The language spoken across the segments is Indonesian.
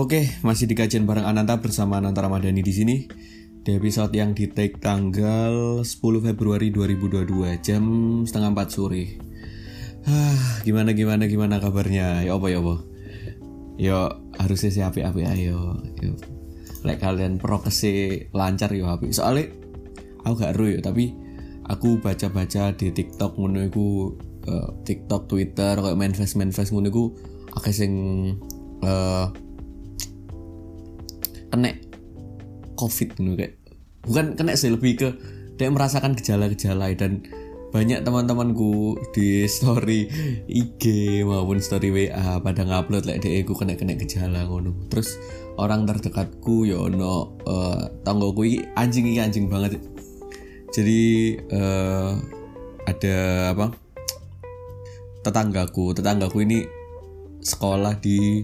Oke, masih di kajian bareng Ananta bersama Ananta Ramadhani di sini. Di episode yang di take tanggal 10 Februari 2022 jam setengah 4 sore. Ah, gimana gimana gimana kabarnya? Ya apa ya apa? Yo harusnya sih api-api ayo. Yo. Lek kalian prokesi lancar yo api. Soalnya aku gak ru tapi aku baca-baca di TikTok ngono uh, TikTok, Twitter kayak main face ngono iku akeh sing uh, kena covid gitu kayak. Bukan kena sih lebih ke dia merasakan gejala-gejala dan banyak teman-temanku di story IG maupun story WA pada ngupload like dia aku kena kena gejala ngono. Terus orang terdekatku ya ono uh, tanggoku ini anjing ini anjing banget. Jadi uh, ada apa? Tetanggaku tetanggaku ini sekolah di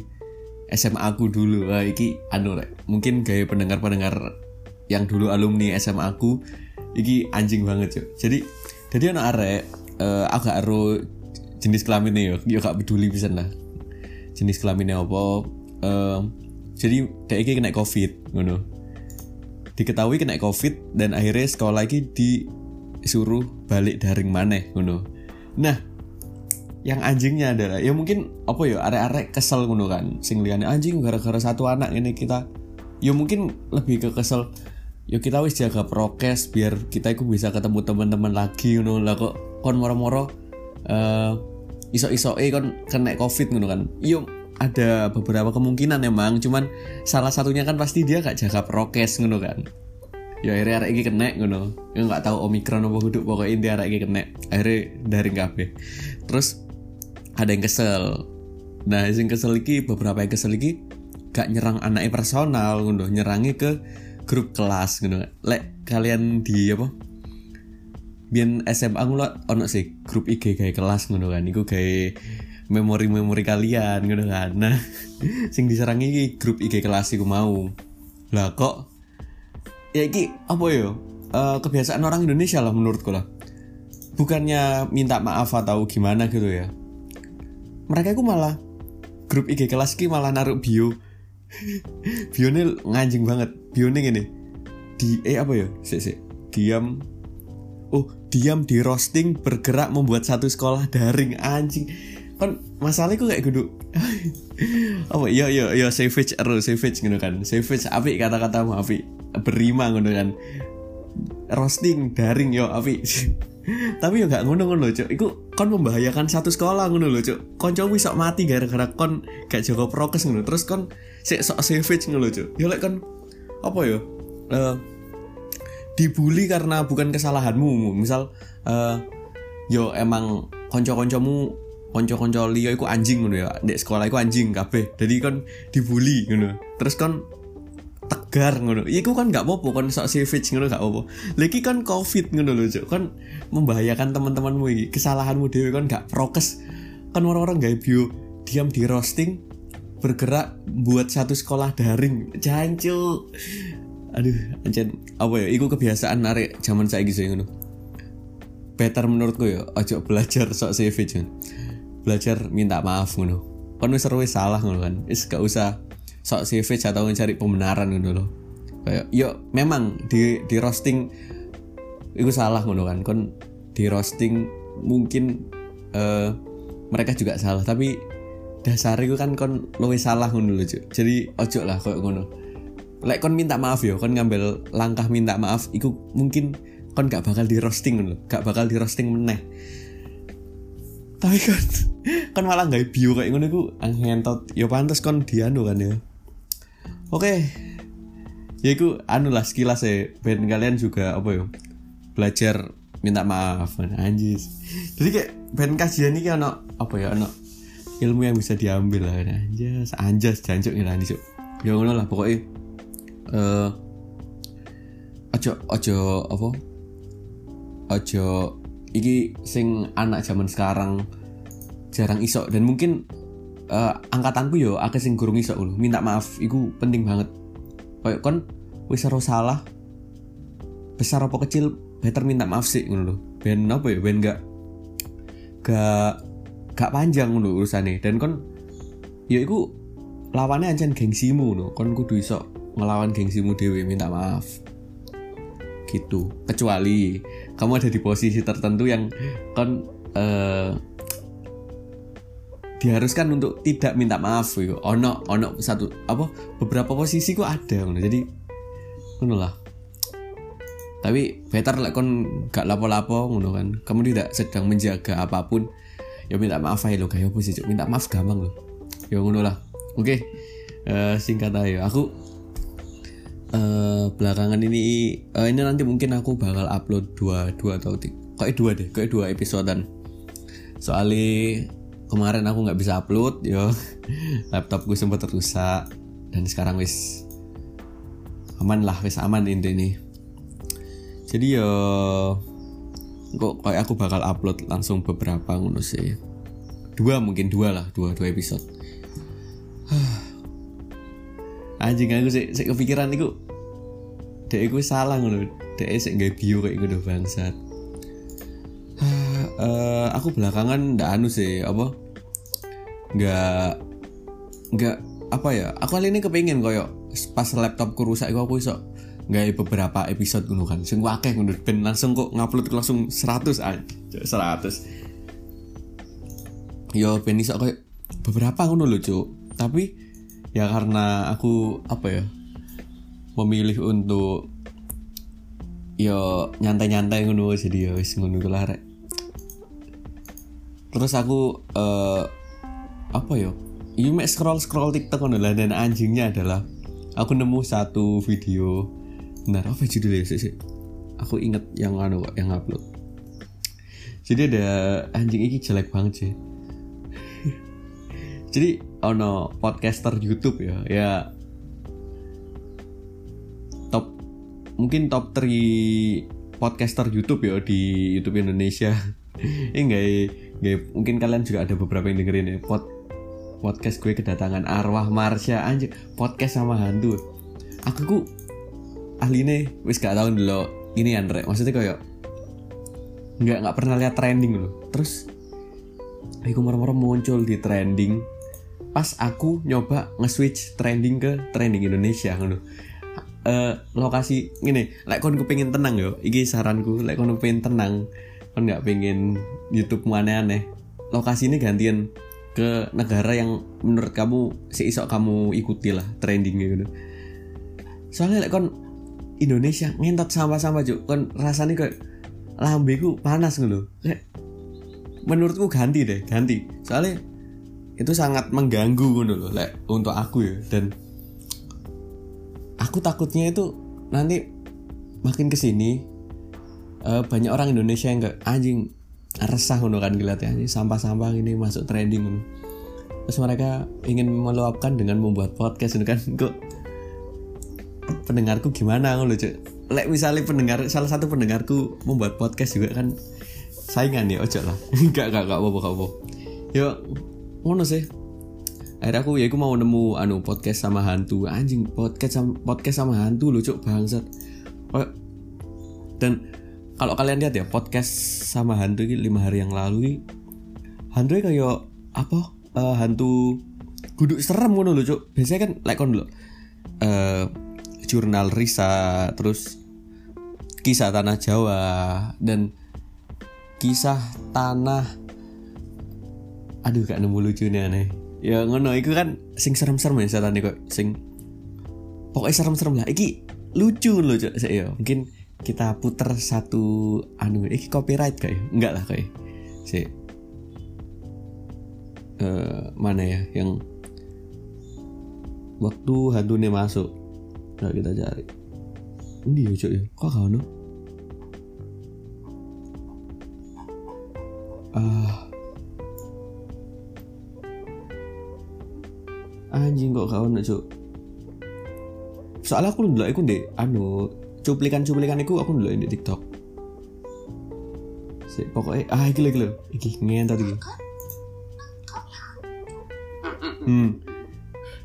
SMA aku dulu. Wah, iki anu rek. Mungkin gaya pendengar-pendengar yang dulu alumni SMA aku iki anjing banget cuy jadi jadi anak arek uh, aku gak jenis kelaminnya yo. Yo gak peduli bisa lah. Jenis kelaminnya apa. Uh, jadi dia iki kena covid ngono. Diketahui kena covid dan akhirnya sekolah lagi disuruh balik daring maneh ngono. Nah yang anjingnya adalah ya mungkin apa ya arek-arek kesel ngono kan. Sing anjing gara-gara satu anak ini kita. Ya mungkin lebih ke kesel ya kita wis jaga prokes biar kita itu bisa ketemu teman-teman lagi ngono. Lah kok kon moro-moro uh, iso-iso eh kon kena covid ngono kan. Yo ada beberapa kemungkinan emang cuman salah satunya kan pasti dia gak jaga prokes ngono kan. Ya akhirnya arek iki kena ngono. Ya nggak tahu omikron apa huduk pokoknya dia arek iki kena. Akhirnya dari kabeh. Terus ada yang kesel. Nah yang kesel lagi beberapa yang kesel lagi gak nyerang anaknya personal ngono nyerangi ke grup kelas ngono. Lek kalian di apa? Biar SMA ngulat ono sih grup IG kayak kelas ngono kan. Iku kayak memori-memori kalian ngono kan. Nah sing diserangi grup IG kelas iku mau. Lah kok ya iki apa yo uh, kebiasaan orang Indonesia lah menurutku lah. Bukannya minta maaf atau gimana gitu ya mereka itu malah grup IG kelas ki malah naruh bio. Bio ini nganjing banget. Bio ini gini di eh apa ya? Sih sih diam. Oh diam di roasting bergerak membuat satu sekolah daring. Anjing. Kan masalahku kayak gitu? Apa? Ya ya ya savage ero savage gitu kan. Savage api kata-kata api berima gitu kan. Roasting daring yo api tapi ya gak ngono-ngono cok iku kon membahayakan satu sekolah ngono lho cok konco sok mati gara-gara kon gak jaga prokes ngono. Terus kon sik sok savage ngono cok ya lek kon apa ya uh, dibully karena bukan kesalahanmu misal uh, yo emang konco-koncomu konco-konco liya iku anjing ngono ya. Di sekolah iku anjing kabeh. Jadi kon dibully ngono. Terus kon tegar ngono. Iku kan gak apa-apa kan sok savage ngono gak apa-apa. Lagi kan covid ngono lho cok kan membahayakan teman-temanmu iki. Kesalahanmu dewe kan gak prokes. Kan orang-orang gak bio diam di roasting bergerak buat satu sekolah daring. Jancuk aduh ancen apa ya? Iku kebiasaan narik zaman saya gitu ngono. Better menurutku ya ojo belajar sok savage belajar minta maaf ngono. Kan wis salah ngono kan. Is gak usah sok savage atau mencari pembenaran gitu loh kayak yuk memang di di roasting itu salah ngono kan. Kon di roasting mungkin uh, mereka juga salah. Tapi dasar itu kan kon luwe salah ngono loh jadi ojo lah kayak ngono. Lek kon minta maaf yo kon ngambil langkah minta maaf itu mungkin kon gak bakal di roasting ngono gak bakal di roasting meneh. Tapi kan kan malah nggak bio kayak ngono ku ngentot yo pantas kon dianu kan ya Oke. Ya itu anu lah sekilas ya. Ben kalian juga apa ya? Belajar minta maaf anjis. Jadi kayak ben kajian ini kan apa ya ono ilmu yang bisa diambil lah anjas anjas jancuk nih lah cuk. Ya ngono lah pokoknya eh uh, ojo ojo apa? Ojo iki sing anak zaman sekarang jarang isok dan mungkin uh, angkatanku yo akeh sing gurung iso minta maaf iku penting banget. Koyo kon wis salah. Besar apa kecil better minta maaf sih ngono lho. Ben apa ya ben gak gak gak panjang ngono urusane. Dan kon ya iku lawannya ancen gengsimu no kon kudu iso ngelawan gengsimu dewe minta maaf. Gitu. Kecuali kamu ada di posisi tertentu yang kon eh, diharuskan untuk tidak minta maaf gitu. ono ono satu apa beberapa posisi kok ada ngono. jadi ngono lah. Tapi better lah kon gak lapo-lapo ngono kan. Kamu tidak sedang menjaga apa pun ya minta maaf aja lo kayak apa sih minta maaf gampang lo ya ngono lah. Oke Eh, singkat aja. Aku eh belakangan ini eh, ini nanti mungkin aku bakal upload dua dua atau tiga. Kayak dua deh kayak dua episodean. Soalnya kemarin aku nggak bisa upload yo. Laptop gue sempat rusak dan sekarang wis aman lah wis aman ini. Jadi yo kok kayak aku bakal upload langsung beberapa ngono sih. Dua mungkin dua lah dua dua episode. Anjing aku sih kepikiran itu dek aku salah ngono. Dek sih nggak bio kayak gitu bangsat Eh, aku belakangan ndak anu sih apa? Nggak nggak apa ya? Aku kali ini kepingin koyo pas laptopku rusak iku aku iso nggak beberapa episode ngono kan. Sing akeh ngono ben langsung kok ngupload langsung 100 aja 100 yo ben iso koyo beberapa ngono lho cuk. Tapi ya karena aku apa ya memilih untuk yo nyantai-nyantai ngono jadi ya wis ngono rek terus aku eh apa yo you mek scroll scroll tiktok ngono lah dan anjingnya adalah aku nemu satu video. Benar apa judulnya sih sih? Aku inget yang anu yang upload. Jadi ada anjing ini jelek banget sih. Jadi ono podcaster YouTube ya ya top mungkin top 3 podcaster YouTube ya di YouTube Indonesia. Ini enggak enggak mungkin kalian juga ada beberapa yang dengerin ya. Pod podcast gue kedatangan arwah Marsha. Anjir podcast sama hantu. Aku ku ahli nih wis gak tau dulu ini Andre maksudnya kayak nggak nggak pernah lihat trending loh. Terus aku moro-moro muncul di trending. Pas aku nyoba nge-switch trending ke trending Indonesia ngono. Eh, lokasi gini like kon pengen tenang yo iki saranku like kon pengen tenang kon nggak pengen YouTube aneh-aneh lokasi ini gantian ke negara yang menurut kamu si isok kamu ikuti lah trending gitu. Soalnya like kon Indonesia ngentot sama-sama juk kon rasanya kayak lambeku panas gitu menurutku ganti deh ganti. Soalnya itu sangat mengganggu gitu loh like, untuk aku ya. Dan aku takutnya itu nanti makin ke sini eh, banyak orang Indonesia yang kayak anjing resah ngono kan ngeliatnya anjing sampah-sampah ini masuk trending ngono. terus mereka ingin meluapkan dengan membuat podcast kan. Kok pendengarku gimana ngono cuk? Lek misalnya pendengar salah satu pendengarku membuat podcast juga kan saingan ya ojo lah. Enggak enggak enggak apa-apa apa yo ngono sih. Akhirnya aku ya aku mau nemu anu podcast sama hantu. Anjing podcast sama podcast sama hantu lucu bangsat. Kayak- dan kalau kalian lihat ya podcast sama hantu ini lima hari yang lalu hantu kayak apa? Eh, hantu guduk serem ngono lucu biasanya kan like kon dulu eh jurnal Risa terus kisah tanah Jawa dan kisah tanah aduh gak nemu lucunya nih. Ya ngono itu kan sing serem-serem ya setan kok sing pokoknya serem-serem lah. Iki lucu loh cok saya mungkin kita puter satu anu iki copyright kayak enggak lah kayak. Si. Eh, mana ya yang waktu hantunya masuk. Nah kita cari. Ini ya ya kok kau no ah. Anjing kok kau no cok soalnya aku dulu aku deh anu cuplikan-cuplikan aku aku dulu di TikTok. Si pokoknya ah iki lho, iki lho. Iki ngentot iki. Hmm.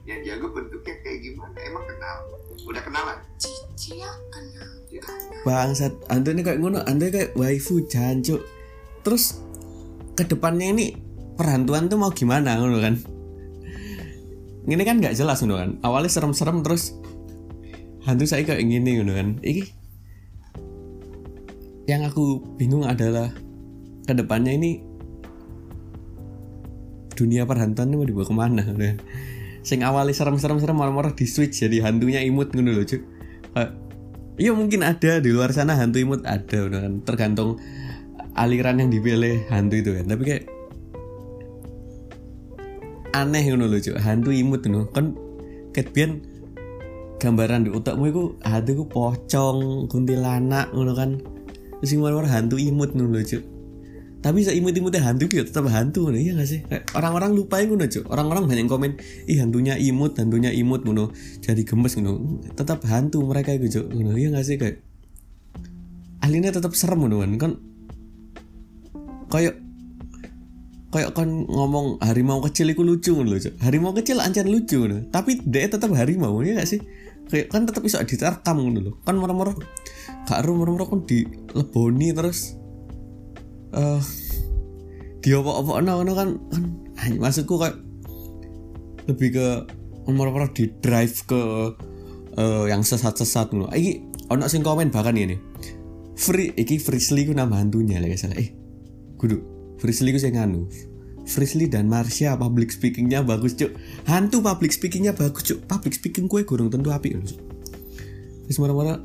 Yang jago bentuknya kayak gimana? Emang kenal? Udah kenalan Cici ya kenal. Bangsat. Anda ini kayak ngono Anda kayak waifu jancuk. Terus ke depannya ini perhantuan tuh mau gimana ngono kan? Ini kan nggak jelas ngono kan? Awalnya serem-serem terus hantu saya kayak gini ngono kan. Iki. Yang aku bingung adalah ke depannya ini dunia perhantuan ini mau dibawa ke mana ngono kan. Sing awalnya serem-serem serem malah-malah di switch jadi hantunya imut ngono loh cuy Iya mungkin ada di luar sana hantu imut ada ngono kan. Tergantung aliran yang dipilih hantu itu kan. Tapi kayak aneh ngono lho cuk. Hantu imut ngono. Kan ket biyen gambaran di otakmu itu hantu ku pocong kuntilanak ngono kan. Terus sing war hantu imut ngono lho cuk. Tapi saya imut imutnya hantu gitu tetap hantu ngono iya gak sih? Orang-orang lupain ngono cuk. Orang-orang banyak komen ih hantunya imut hantunya imut ngono. Jadi gemes ngono. Tetap hantu mereka itu cuk iya gak sih? Kayak ahlinya tetap serem ngono kan. Kan kayak kayak kan ngomong harimau kecil itu lucu ngono Cuk. harimau kecil ancan lucu ngono. Tapi dia tetap harimau ya gak sih kan tetap bisa diterkam ngono lho. Kan moro-moro gak ero moro-moro kan dileboni terus eh dia apa-apa ngono kan kan maksudku kayak lebih ke moro-moro di drive ke eh, yang sesat-sesat ngono. Iki ono sing komen bahkan ini Free iki Frisley ku nama hantunya lah salah. Eh kudu Frisley ku sing nganu Frisley dan Marsha public speakingnya bagus cuk. Hantu public speakingnya bagus cuk. Public speaking kue gurung tentu api loh terus marah-marah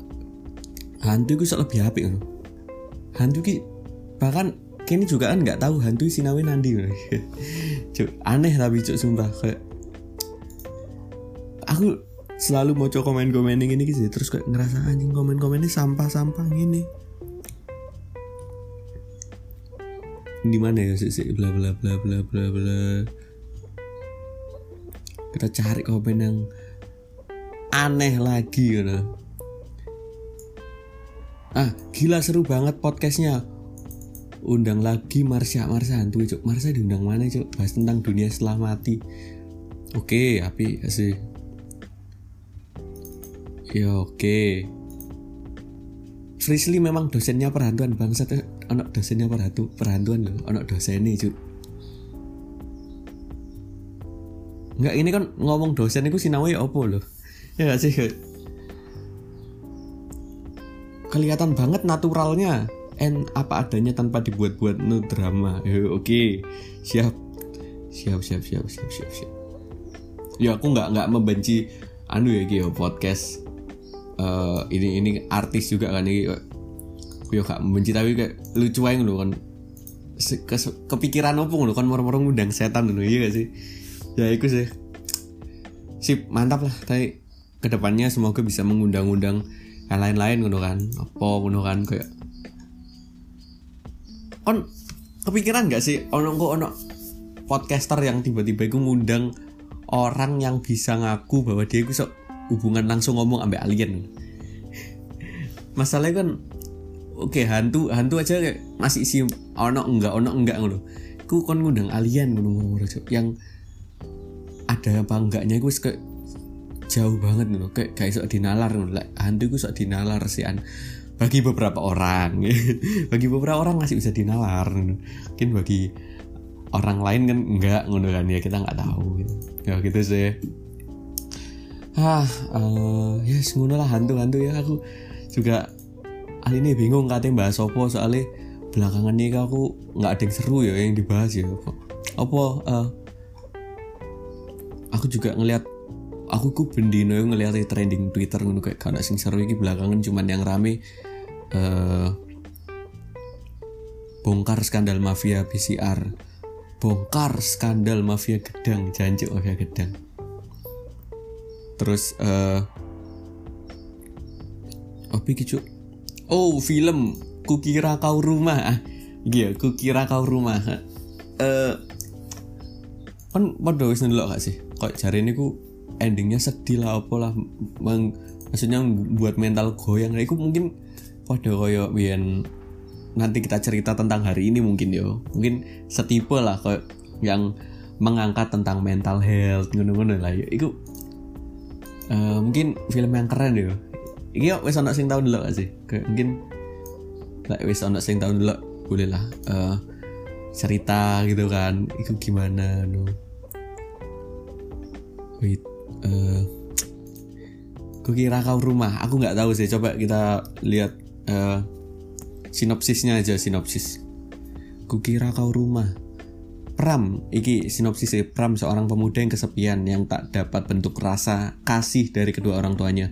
hantu sok lebih api loh hantu ki bahkan kini juga kan nggak tahu hantu sinawe nandi loh cuk aneh tapi cuk sumpah. Kayak aku selalu mau coba komen-komen ini gitu terus kayak ngerasa anjing komen-komennya sampah-sampah gini di mana ya sih sih bla bla bla bla bla bla. Kita cari komen yang aneh lagi gitu ah gila seru banget podcastnya. Undang lagi Marsha Marsha hantu cuk. Marsha diundang mana cuk? Bahas tentang dunia setelah mati. Oke api sih ya oke. Frisley memang dosennya perhantuan bangsat ono dosennya perhantu perhantuan loh ono dosennya cuk. Enggak ini kan ngomong dosen itu ya opo loh ya gak sih kelihatan banget naturalnya. And apa adanya tanpa dibuat-buat no drama. Eh, oke. Siap. Siap siap siap siap siap siap. Ya aku nggak nggak membenci anu ya gitu podcast. Eh, ini ini artis juga kan ini ya gak membenci tapi kayak lucu aja loh kan. Se- kes- kepikiran apa loh kan orang-orang ngundang setan loh iya gak sih? Ya itu sih. Sip mantap lah. Tapi ke depannya semoga bisa mengundang-undang yang lain-lain ngono kan. Apa ngono kan kayak kon kepikiran gak sih ono kok ono podcaster yang tiba-tiba itu ngundang orang yang bisa ngaku bahwa dia itu sok hubungan langsung ngomong ambek alien? Masalahnya kan oke hantu hantu aja kayak masih sih ono enggak ono enggak ngono. Ku kon ngundang alien ngono yang ada apa enggaknya gue kayak jauh banget ngono. Kayak kayak sok dinalar ngono. Hantu gue sok dinalar sih an bagi beberapa orang. Bagi beberapa orang masih bisa dinalar mungkin bagi orang lain kan enggak ngono kan ya kita nggak tahu gitu. Ya gitu sih. Ah ya yes, lah hantu-hantu ya. Aku juga ini bingung katanya bahas apa soalnya belakangan ini aku nggak ada yang seru ya yang dibahas ya apa apa eh, aku juga ngelihat aku ku bendino ngelihat di trending Twitter ngono kayak kada sing seru iki belakangan cuman yang rame eh bongkar skandal mafia PCR bongkar skandal mafia gedang jancuk mafia gedang. Terus eh apa iki Cuk? Oh film. Kukira kau rumah. Ah iya kukira kau rumah. Eh kan pada wis ndelok gak sih? Kok jari ini ku endingnya sedih lah apa lah. Maksudnya buat mental goyang. Nah, itu mungkin pada koyo biyen nanti kita cerita tentang hari ini mungkin yo. Mungkin setipe lah kayak yang mengangkat tentang mental health ngono-ngono lah yo. Itu eh, mungkin film yang keren yo iki yo wis ana sing tau ndelok gak sih kayak mungkin lah wis ana sing tau ndelok boleh lah eh, cerita gitu kan itu gimana no wait eh kukira kau rumah aku nggak tahu sih coba kita lihat eh, sinopsisnya aja sinopsis kukira kau rumah Pram, iki sinopsis e. Pram seorang pemuda yang kesepian yang tak dapat bentuk rasa kasih dari kedua orang tuanya.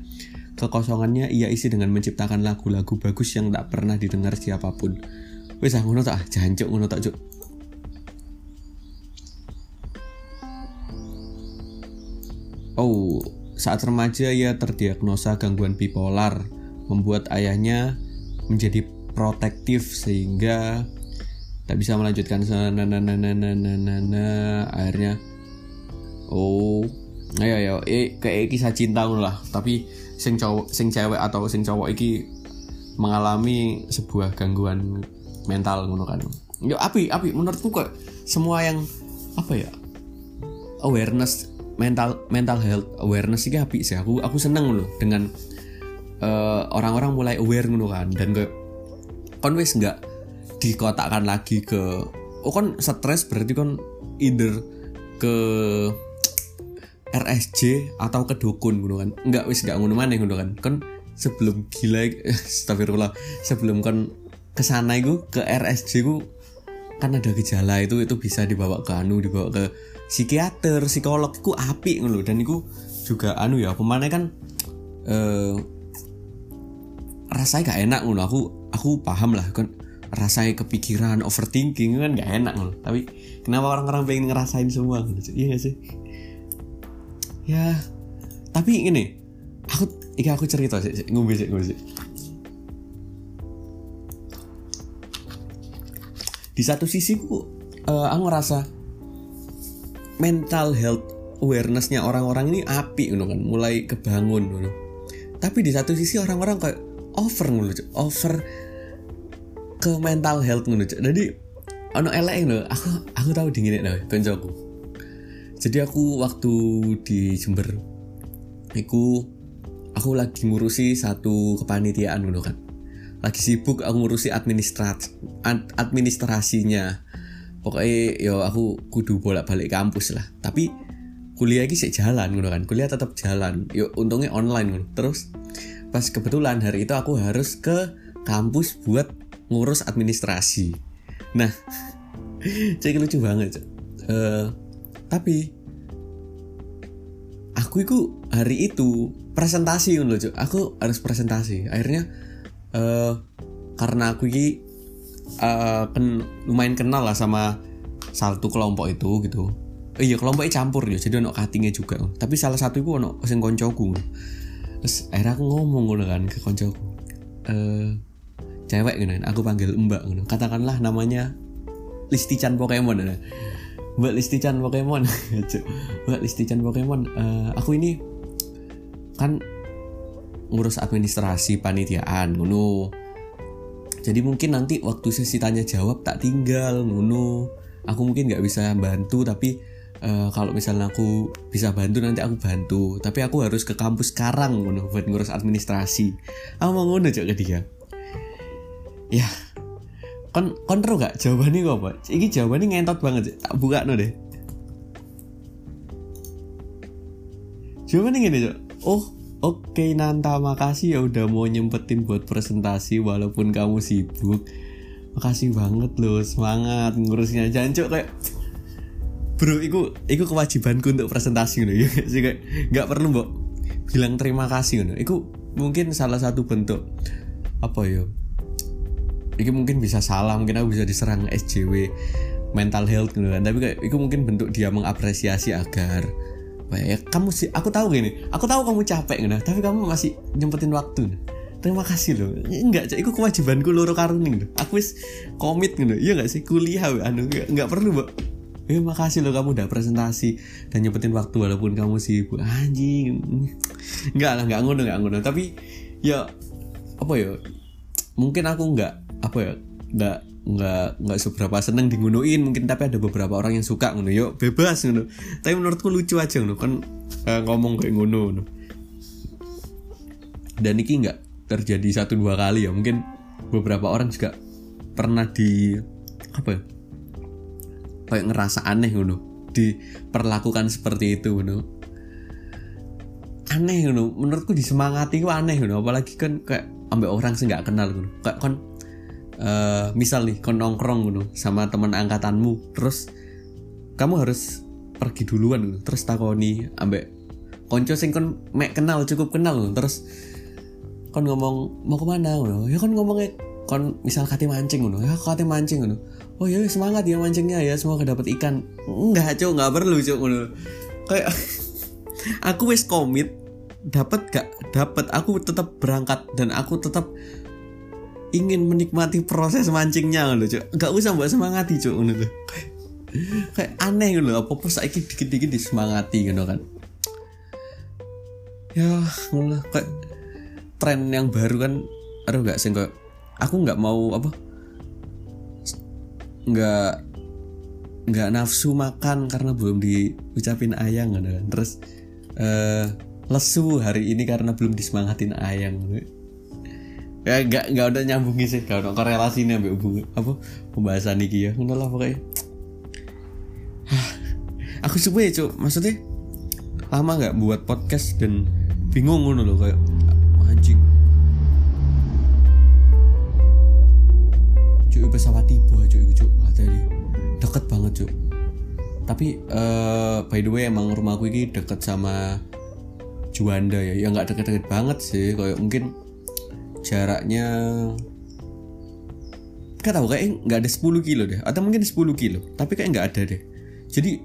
Kekosongannya ia isi dengan menciptakan lagu-lagu bagus yang tak pernah didengar siapa pun. Wes ah ngono tak? Jancuk ngono tak cuk. Oh, saat remaja ia terdiagnosa gangguan bipolar, membuat ayahnya menjadi protektif sehingga tak bisa melanjutkan. Sana na na na na na na na akhirnya oh ayo ayo. Eh kayak kisah cinta lah. Tapi sing cowok sing cewek atau sing cowok iki mengalami sebuah gangguan mental ngono kan. Yo api api. Menurutku kok semua yang apa ya awareness mental mental health awareness sih api sih. Aku aku seneng loh dengan eh, orang-orang mulai aware ngono kan. Dan kayak kon wis nggak dikotakkan lagi ke oh kan stres berarti kan either ke RSJ atau ke dukun gitu kan. Nggak wis nggak ngono mana gitu kan. Kan sebelum gila astagfirullah sebelum kan ke sana itu ke RSJ ku kan ada gejala itu itu bisa dibawa ke anu dibawa ke psikiater psikolog ku api ngono dan itu juga anu ya pemane kan eh rasanya gak enak ngono. Aku aku paham lah kan rasanya kepikiran overthinking kan gak enak ngono. Tapi kenapa orang-orang pengen ngerasain semua iya gak sih ya tapi ini aku iki aku cerita sih ngombe sih ngombe sih di satu sisi ku eh, aku ngerasa mental health awarenessnya orang-orang ini api ngono kan. Mulai kebangun ngono. Tapi di satu sisi orang-orang kayak over ngono over ke mental health ngono jadi ono elek ngono. Aku aku tahu dingin loh koncoku jadi aku waktu di Jember iku aku lagi ngurusi satu kepanitiaan ngono kan. Lagi sibuk aku ngurusi administrat ad- administrasinya. Pokoknya yo aku kudu bolak balik kampus lah. Tapi kuliah ini jalan ngono kan. Kuliah tetap jalan. Yo untungnya online ngono. Terus pas kebetulan hari itu aku harus ke kampus buat ngurus administrasi. Nah cek lucu banget Cok. Eh, tapi aku itu hari itu presentasi ngono Cok. aku harus presentasi. Akhirnya eh karena aku ini eh, ken- lumayan kenal lah sama satu kelompok itu gitu. Eh, iya kelompoknya campur ya jadi ono cuttingnya juga. Tapi salah satu itu ono sing koncoku terus akhirnya aku ngomong ngono kan ke koncoku. Eh cewek gitu aku panggil mbak gitu. katakanlah namanya Listichan Pokemon ya. Mbak Listichan Pokemon. Cuk. Mbak Listichan Pokemon. Eh, aku ini kan ngurus administrasi panitiaan ngono. Jadi mungkin nanti waktu sesi tanya jawab tak tinggal ngono. Aku mungkin nggak bisa bantu tapi eh, kalau misalnya aku bisa bantu nanti aku bantu. Tapi aku harus ke kampus sekarang ngono buat ngurus administrasi. Aku mau ngono cok ke dia. Ya kon kon ero gak? Jawabannya kok apa ini jawabannya ngentot banget Cok. tak buka no deh. Jawabannya gini cok. Oh oke Nanta. Makasih ya udah mau nyempetin buat presentasi walaupun kamu sibuk. Makasih banget loh semangat ngurusnya. Jangan cok kayak bro iku iku kewajibanku untuk presentasi gitu ya sih? Kayak nggak perlu mbok bilang terima kasih gitu iku mungkin salah satu bentuk apa ya Iki mungkin bisa salah, mungkin aku bisa diserang SJW mental health gitu kan. Tapi kayak itu mungkin bentuk dia mengapresiasi agar ya kamu sih aku tahu gini, aku tahu kamu capek gitu, tapi kamu masih nyempetin waktu. Terima kasih loh. Enggak, Cak, itu kewajibanku loro karuning loh. Aku wis komit gitu. Iya enggak sih kuliah anu enggak, perlu, Mbak. Eh makasih loh kamu udah presentasi dan nyempetin waktu walaupun kamu sibuk anjing. Enggak lah, enggak ngono, enggak ngono. Tapi ya apa ya? Mungkin aku enggak apa ya nggak nggak nggak seberapa seneng digunuin mungkin tapi ada beberapa orang yang suka ngono yuk bebas ngono. Tapi menurutku lucu aja ngono kan eh, ngomong kayak ngono dan ini nggak terjadi satu dua kali ya mungkin beberapa orang juga pernah di apa ya kayak ngerasa aneh ngono diperlakukan seperti itu ngono. Aneh ngono menurutku disemangati ku aneh ngono apalagi kan kayak ambek orang sih nggak kenal ngono. Kayak kon eh, misal nih kon nongkrong ngono sama teman angkatanmu terus kamu harus pergi duluan ngono terus takoni ambek konco sing kon mek kenal cukup kenal ngono. terus kon ngomong mau ke mana? ngono. Ya kon ngomongnya kon misal kate mancing ngono. Ya kate mancing ngono. Oh ya semangat ya mancingnya ya semoga dapat ikan. Enggak cuk nggak perlu cuk ngono. Kayak aku wis komit dapat gak dapat aku tetap berangkat dan aku tetap ingin menikmati proses mancingnya ngono cuk. Gak usah mbak semangati cuk ngono tuh kayak, aneh ngono apa apa saiki dikit-dikit disemangati ngono kan. Ya ngono kayak tren yang baru kan aduh gak sih kayak aku nggak mau apa nggak nggak nafsu makan karena belum diucapin ayang gitu kan. Terus eh lesu hari ini karena belum disemangatin ayang ya nggak nggak udah nyambungin sih kalau korelasi nih hubung apa pembahasan ini ya ngono lah pokoknya. Aku suka ya cuk maksudnya lama nggak buat podcast dan bingung ngono loh kayak anjing. Cuy pesawat tiba cuy cuy nggak tadi deket banget cuy tapi eh by the way emang rumahku ini deket sama Juanda ya. Ya nggak deket-deket banget sih kayak mungkin jaraknya Gak tahu kayak nggak ada 10 kilo deh atau mungkin 10 kilo tapi kayak nggak ada deh. Jadi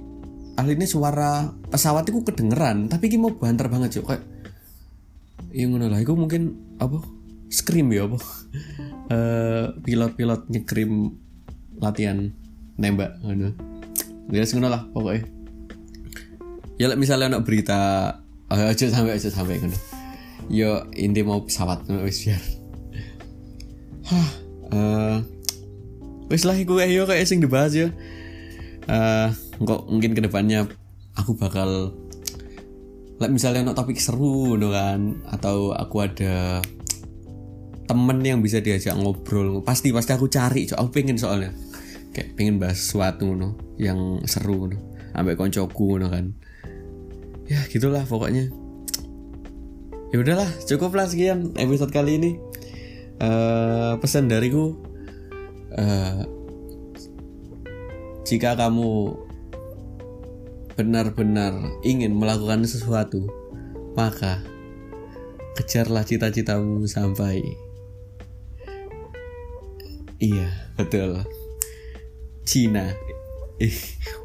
akhirnya suara pesawat itu kedengeran tapi ini mau banter banget cuy kayak yang ngono lah mungkin apa scream ya apa? Eh, pilot-pilot nyekrim latihan nembak ngono. Ya ngono lah pokoknya. Ya misalnya anak berita aja sampai aja sampai ngono yo inti mau pesawat wis biar. Hah eh wis lah iku yo kayak sing dibahas ya eh kok mungkin ke depannya aku bakal like misalnya anak topik seru no kan? Atau aku ada temen yang bisa diajak ngobrol. Pasti pasti aku cari cok. Aku pengen soalnya. Kayak pengen bahas sesuatu no yang seru no. Sampai koncoku no kan? Ya gitulah pokoknya ya udahlah cukup lah sekian episode kali ini. Eh pesan dariku eh jika kamu benar-benar ingin melakukan sesuatu maka kejarlah cita-citamu sampai iya betul. Cina. Eh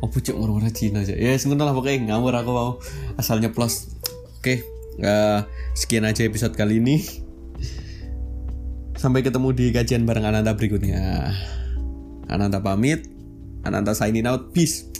oh pucuk orang-orang Cina aja. Ya sebentar lah pokoknya ngawur aku mau. Asalnya plus. Oke eh, sekian aja episode kali ini. Sampai ketemu di kajian bareng Ananta berikutnya. Ananta pamit. Ananta signing out. Peace